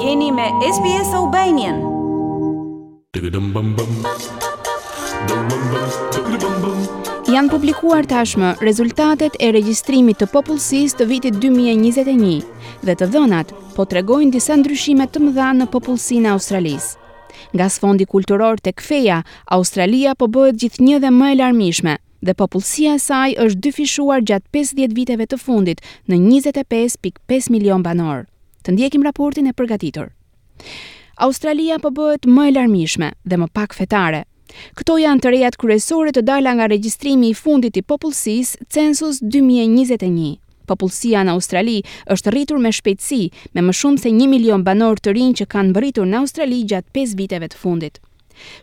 Jeni me SBS Albanian. Janë publikuar tashmë rezultatet e regjistrimit të popullsisë të vitit 2021 dhe të dhënat po tregojnë disa ndryshime të mëdha në popullsinë e Australisë. Nga sfondi kulturor tek feja, Australia po bëhet gjithnjë dhe më e larmishme, dhe popullsia e saj është dyfishuar gjatë pesëdhjetë viteve të fundit në njëzet e pesë pikë pesë milionë banorë. Të ndjekim raportin e përgatitur. Australia po bëhet më e larmishme dhe më pak fetare. Këto janë të rejat kryesore të dala nga regjistrimi i fundit i popullsisë Census 2021. Popullsia në Australi është rritur me shpejtësi, me më shumë se një milion banorë të rinj që kanë mbërritur në Australi gjatë pesë viteve të fundit.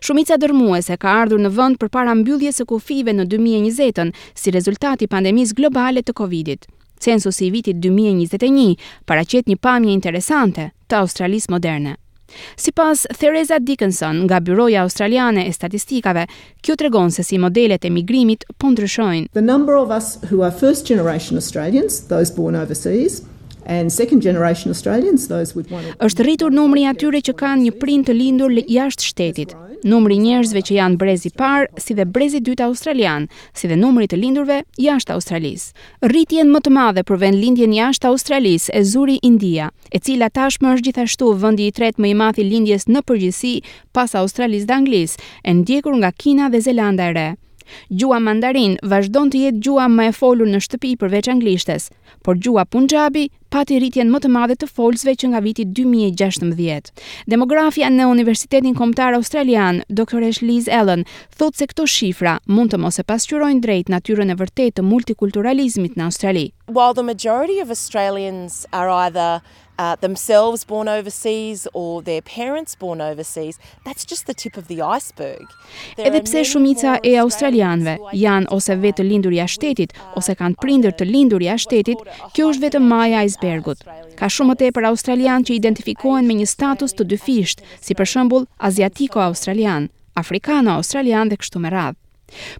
Shumica dërrmuese ka ardhur në vend përpara mbylljes së kufijve në dy mijë e njëzetën, si rezultat i pandemisë globale të Covidit. Censusi i vitit dy mijë e njëzet e një paraqet një pamje interesante të Australisë moderne. Sipas Theresa Dickinson nga Byroja Australiane e Statistikave, kjo tregon se si modelet e migrimit po ndryshojnë. The number of us who are first generation Australians, those born overseas, Është rritur numri i atyre që kanë një prind të lindur jashtë shtetit. Numri i njerëzve që janë brez i parë, si dhe brez i dytë australian, si dhe numri i të lindurve jashtë Australisë. Rritjen më të madhe për vendlindjen jashtë Australisë e zuri India, e cila tashmë është gjithashtu vendi i tretë më i madh i lindjes në përgjithësi pas Australisë dhe Anglisë, e ndjekur nga Kina dhe Zelanda e Re. Gjuha mandarin vazhdon të jetë gjuha më e folur në shtëpi përveç anglishtes, por gjuha punxhabi pati rritjen më të madhe të folësve që nga viti 2016. Demografja në Universitetin Kombëtar Australian, doktoreshë Liz Allen, thotë se këto shifra mund të mos e pasqyrojnë drejt natyrën e vërtetë të multikulturalizmit në Australi. While the majority of Australians are either uh, themselves born overseas or their parents born overseas, that's just the tip of the iceberg. Edhe pse shumica e australianëve janë ose vetë të lindur jashtë shtetit ose kanë prindër të lindur jashtë shtetit, kjo është vetëm maja e ajsbergut. Ka shumë më tepër australianë që identifikohen me një status të dyfishtë, si për shembull aziatiko-australian, afrikano-australian dhe kështu me radhë.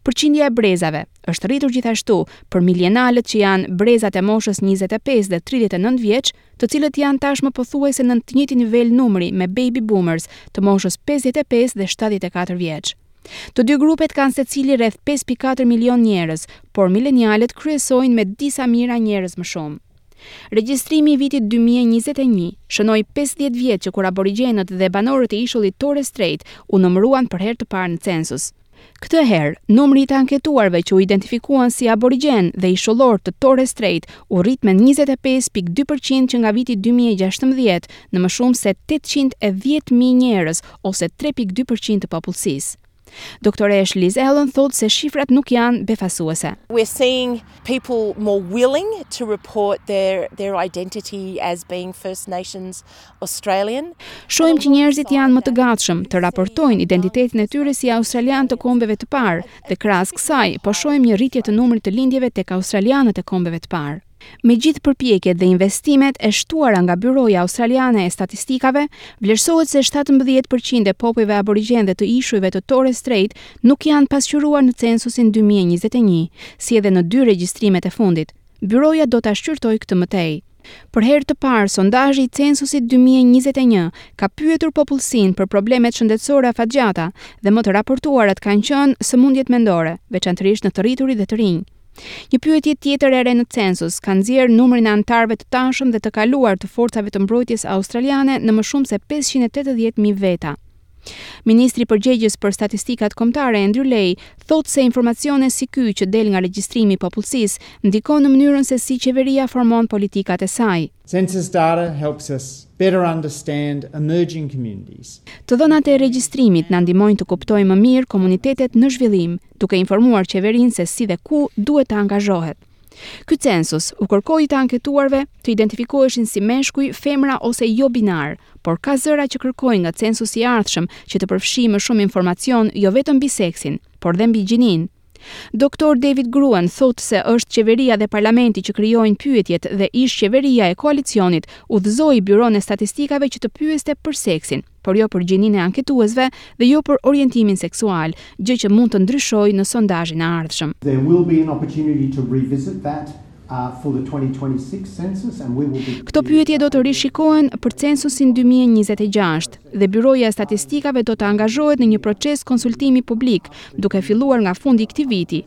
Përqindja e brezave është rritur gjithashtu për milenialët që janë brezat e moshës njëzet e pesë dhe tridhjetë e nëntë vjeç, të cilët janë tashmë pothuajse në të njëjtin nivel numri me baby boomers të moshës pesëdhjetë e pesë dhe shtatëdhjetë e katër vjeç. Të dy grupet kanë secili rreth pesë pikë katër milionë njerëz, por milenialët kryesojnë me disa mijëra njerëz më shumë. Regjistrimi i vitit dy mijë e njëzet e një shënoi pesëdhjetë vjet që kur aborigjenët dhe banorët e ishullit Torres Strait u numëruan për herë të parë në census. Këtë herë, numri i të anketuarve që u identifikuan si aborigjenë dhe ishullorë të Torres Strait u rrit me njëzet e pesë pikë dy për qind që nga viti dy mijë e gjashtëmbëdhjetë në më shumë se tetëqind e dhjetë mijë njerëz ose tre pikë dy për qind të popullsisë. Doktoreshë Liz Allen thotë se shifrat nuk janë befasuese. We're seeing people more willing to report their their identity as being First Nations Australian. Shohim që njerëzit janë më të gatshëm të raportojnë identitetin e tyre si australianë të kombeve të parë dhe krahas kësaj, po shohim një rritje të numrit të lindjeve tek australianët e kombeve të parë. Me gjithë përpjekjet dhe investimet e shtuara nga Byroja Australiane e Statistikave, vlerësohet se shtatëmbëdhjetë për qind e popujve aborigjenë dhe të ishujve të Torres Strait nuk janë pasqyruar në censusin dy mijë e njëzet e një, si edhe në dy regjistrimet e fundit, Byroja do ta shqyrtojë këtë më tej. Për herë të parë, sondazhi i Censusit dy mijë e njëzet e një ka pyetur popullsinë për problemet shëndetësore afatgjata dhe më të raportuarat kanë qenë sëmundjet mendore, veçanërisht në të rriturit dhe të rinj. Një pyetje tjetër e re në Census ka nxjerrë numrin e anëtarëve të tashëm dhe të kaluar të Forcave të Mbrojtjes Australiane në më shumë se pesëqind e tetëdhjetë mijë veta. Ministri përgjegjës për statistikat kombëtare Andrew Leigh thotë se informacione si ky që del nga regjistrimi i popullsisë ndikon në mënyrën se si qeveria formon politikat e saj. Census data helps us better understand emerging communities. Të dhënat e regjistrimit na ndihmojnë të kuptojmë më mirë komunitetet në zhvillim, duke informuar qeverinë se si dhe ku duhet të angazhohet. Ky census u kërkoi të anketuarve të identifikoheshin si meshkuj, femra ose jo binar, por ka zëra që kërkojnë nga censusi i ardhshëm që të përfshijë më shumë informacion jo vetëm mbi seksin, por dhe mbi gjininë. Doktor David Gruen thotë se është qeveria dhe parlamenti që krijojnë pyetjet dhe ish-qeveria e koalicionit udhëzoi Byronë e Statistikave që të pyeste për seksin. por jo për gjininë e anketuesve dhe jo për orientimin seksual, gjë që mund të ndryshojë në sondazhin e ardhshëm. There will be an opportunity to revisit that, uh, for the dy mijë e njëzet e gjashtë census and we will be Këto pyetje do të rishikohen për Censusin dy mijë e njëzet e gjashtë dhe Byroja e Statistikave do të angazhohet në një proces konsultimi publik, duke filluar nga fundi i këtij viti,